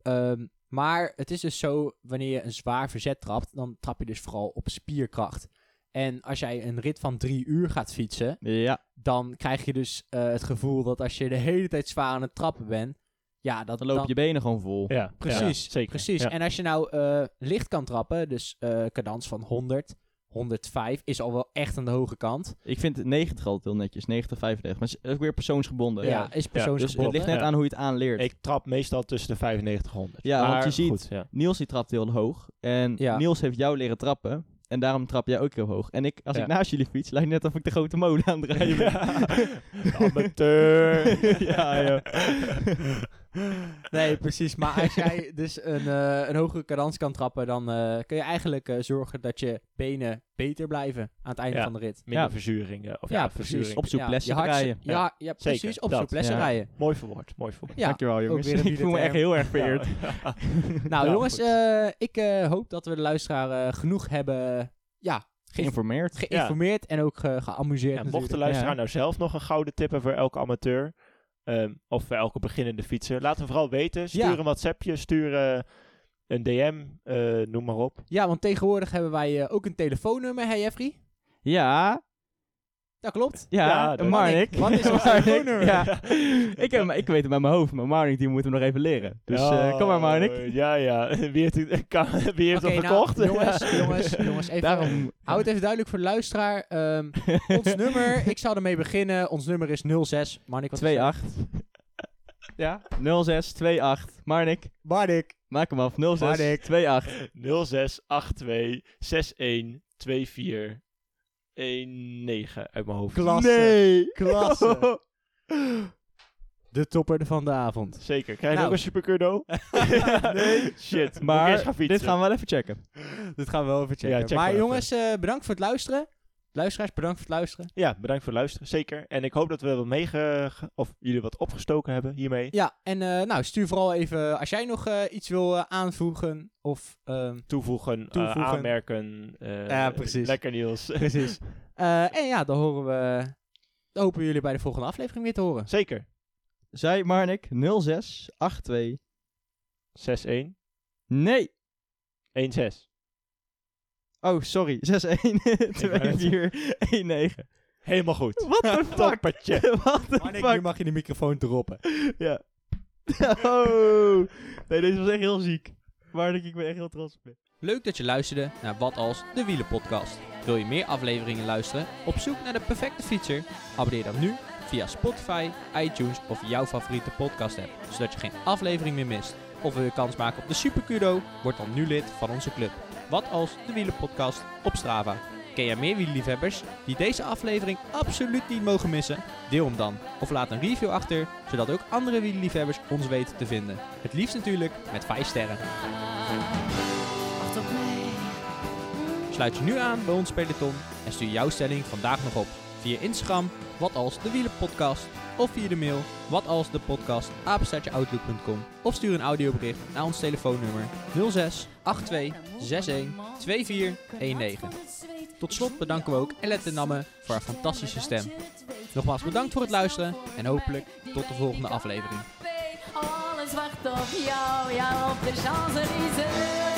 Ehm, maar het is dus zo, wanneer je een zwaar verzet trapt, dan trap je dus vooral op spierkracht. En als jij een rit van drie uur gaat fietsen, Ja. dan krijg je dus eh, het gevoel dat als je de hele tijd zwaar aan het trappen bent, ja, dat Dan lopen je benen gewoon vol. Ja, Precies, ja, zeker. precies. Ja. En als je nou eh, licht kan trappen, dus eh cadans van 100, 105, is al wel echt aan de hoge kant. Ik vind het 90 altijd heel netjes. 90, 95. Maar het is ook weer persoonsgebonden. Ja, is Dus persoonsgebonden. het ligt net Ja. aan hoe je het aanleert. Ik trap meestal tussen de 95 en 100. Ja, want je ziet- Goed, ja. Niels die trapt heel hoog. En Ja. Niels heeft jou leren trappen. En daarom trap jij ook heel hoog. En ik, als Ja. ik naast jullie fiets, lijkt net of ik de grote molen aan het rijden ben. Amateur. ja, joh. Nee, precies. Maar als jij dus een, eh, een hogere cadans kan trappen, dan eh, kun je eigenlijk eh, zorgen dat je benen beter blijven aan het einde Ja. van de rit. Minder Ja. verzuring. Of Ja, ja, precies. verzuring. Op zoek Ja, rijden. Ja, ja, precies. Zeker, op rijden. Mooi verwoord, mooi verwoord. Ja, Dankjewel jongens. Ik voel me echt heel erg vereerd. Nou, jongens, ik hoop dat we de luisteraar genoeg hebben ja, ge- Geïnformeerd. geïnformeerd en ook ge- geamuseerd. Mocht de luisteraar nou zelf nog een gouden tip hebben voor elke amateur, ehm, of voor elke beginnende fietser, laat hem vooral weten. Stuur Ja. een WhatsAppje, stuur eh, een DM, eh, noem maar op. Ja, want tegenwoordig hebben wij eh, ook een telefoonnummer, hè Jeffrey? Ja, Dat klopt. ja, Ja, dat- Marnik. Wat is ons Marnik, telefoonnummer? Ja. ik, heb, ik weet het met mijn hoofd, maar Marnik die moet hem nog even leren. Dus eh, kom maar Marnik. Oh, Ja, ja. Wie heeft, het- kan- wie heeft hem nou, gekocht? jongens, jongens, jongens, even... Daarom... Hou het even duidelijk voor de luisteraar. Ehm, ons nummer, ik zou ermee beginnen. Ons nummer is 06. Marnik, wat is het? 28. Ja, 0628. Marnik, Marnik. maak hem af. Marnik. 0628. 0682 6124 19 uit mijn hoofd. Klasse. Nee. Klasse. De topper van de avond. Zeker. Krijg je Nou. ook een supercurdo? nee. Shit. Maar gaan dit gaan we wel even checken. Dit gaan we wel even checken. Ja, check maar jongens, eh, bedankt voor het luisteren. Luisteraars, bedankt voor het luisteren. Ja, bedankt voor het luisteren. Zeker. En ik hoop dat we wat meege... Of jullie wat opgestoken hebben hiermee. Ja, en eh, nou, stuur vooral even als jij nog eh, iets wil eh, aanvoegen. Of, ehm, Toevoegen, eh, Toevoegen. aanmerken. eh, Ja, precies. Lekker Niels. precies. Eh, en ja, dan horen we... Dan hopen we jullie bij de volgende aflevering weer te horen. Zeker. Zij Marnik 0682. 6-1. Nee. 1-6. Oh, sorry. 612419. Helemaal goed. The fuck? Toppertje. Marnik, nu mag je de microfoon droppen. Ja. Oh. Nee, deze was echt heel ziek. Marnik, ik ben echt heel trots op je. Leuk dat je luisterde naar Wat Als de Wielen podcast. Wil je meer afleveringen luisteren? Op zoek naar de perfecte fietser? Abonneer dan nu via Spotify, iTunes of jouw favoriete podcast app, zodat je geen aflevering meer mist. Of wil je kans maken op de Super Kudo? Word dan nu lid van onze club. Wat Als de Wielen podcast op Strava. Ken jij meer wielerliefhebbers die deze aflevering absoluut niet mogen missen? Deel hem dan of laat een review achter, zodat ook andere wielerliefhebbers ons weten te vinden. Het liefst natuurlijk met 5 sterren. Sluit je nu aan bij ons peloton en stuur jouw stelling vandaag nog op via Instagram, wat als de wielenpodcast, of via de mail, wat als de podcast, apenstaartjeoutlook.com, of stuur een audiobericht naar ons telefoonnummer 06 82 61 24 19. Tot slot bedanken we ook Elette Namme voor haar fantastische stem. Nogmaals bedankt voor het luisteren en hopelijk tot de volgende aflevering. Alles wacht op jou, op de.